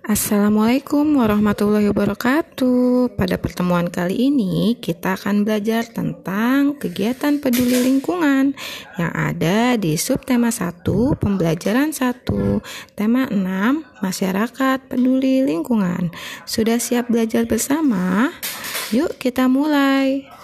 Assalamualaikum warahmatullahi wabarakatuh. Pada pertemuan kali ini, kita akan belajar tentang kegiatan peduli lingkungan yang ada di subtema 1, pembelajaran 1, tema 6, masyarakat peduli lingkungan. Sudah siap belajar bersama? Yuk kita mulai.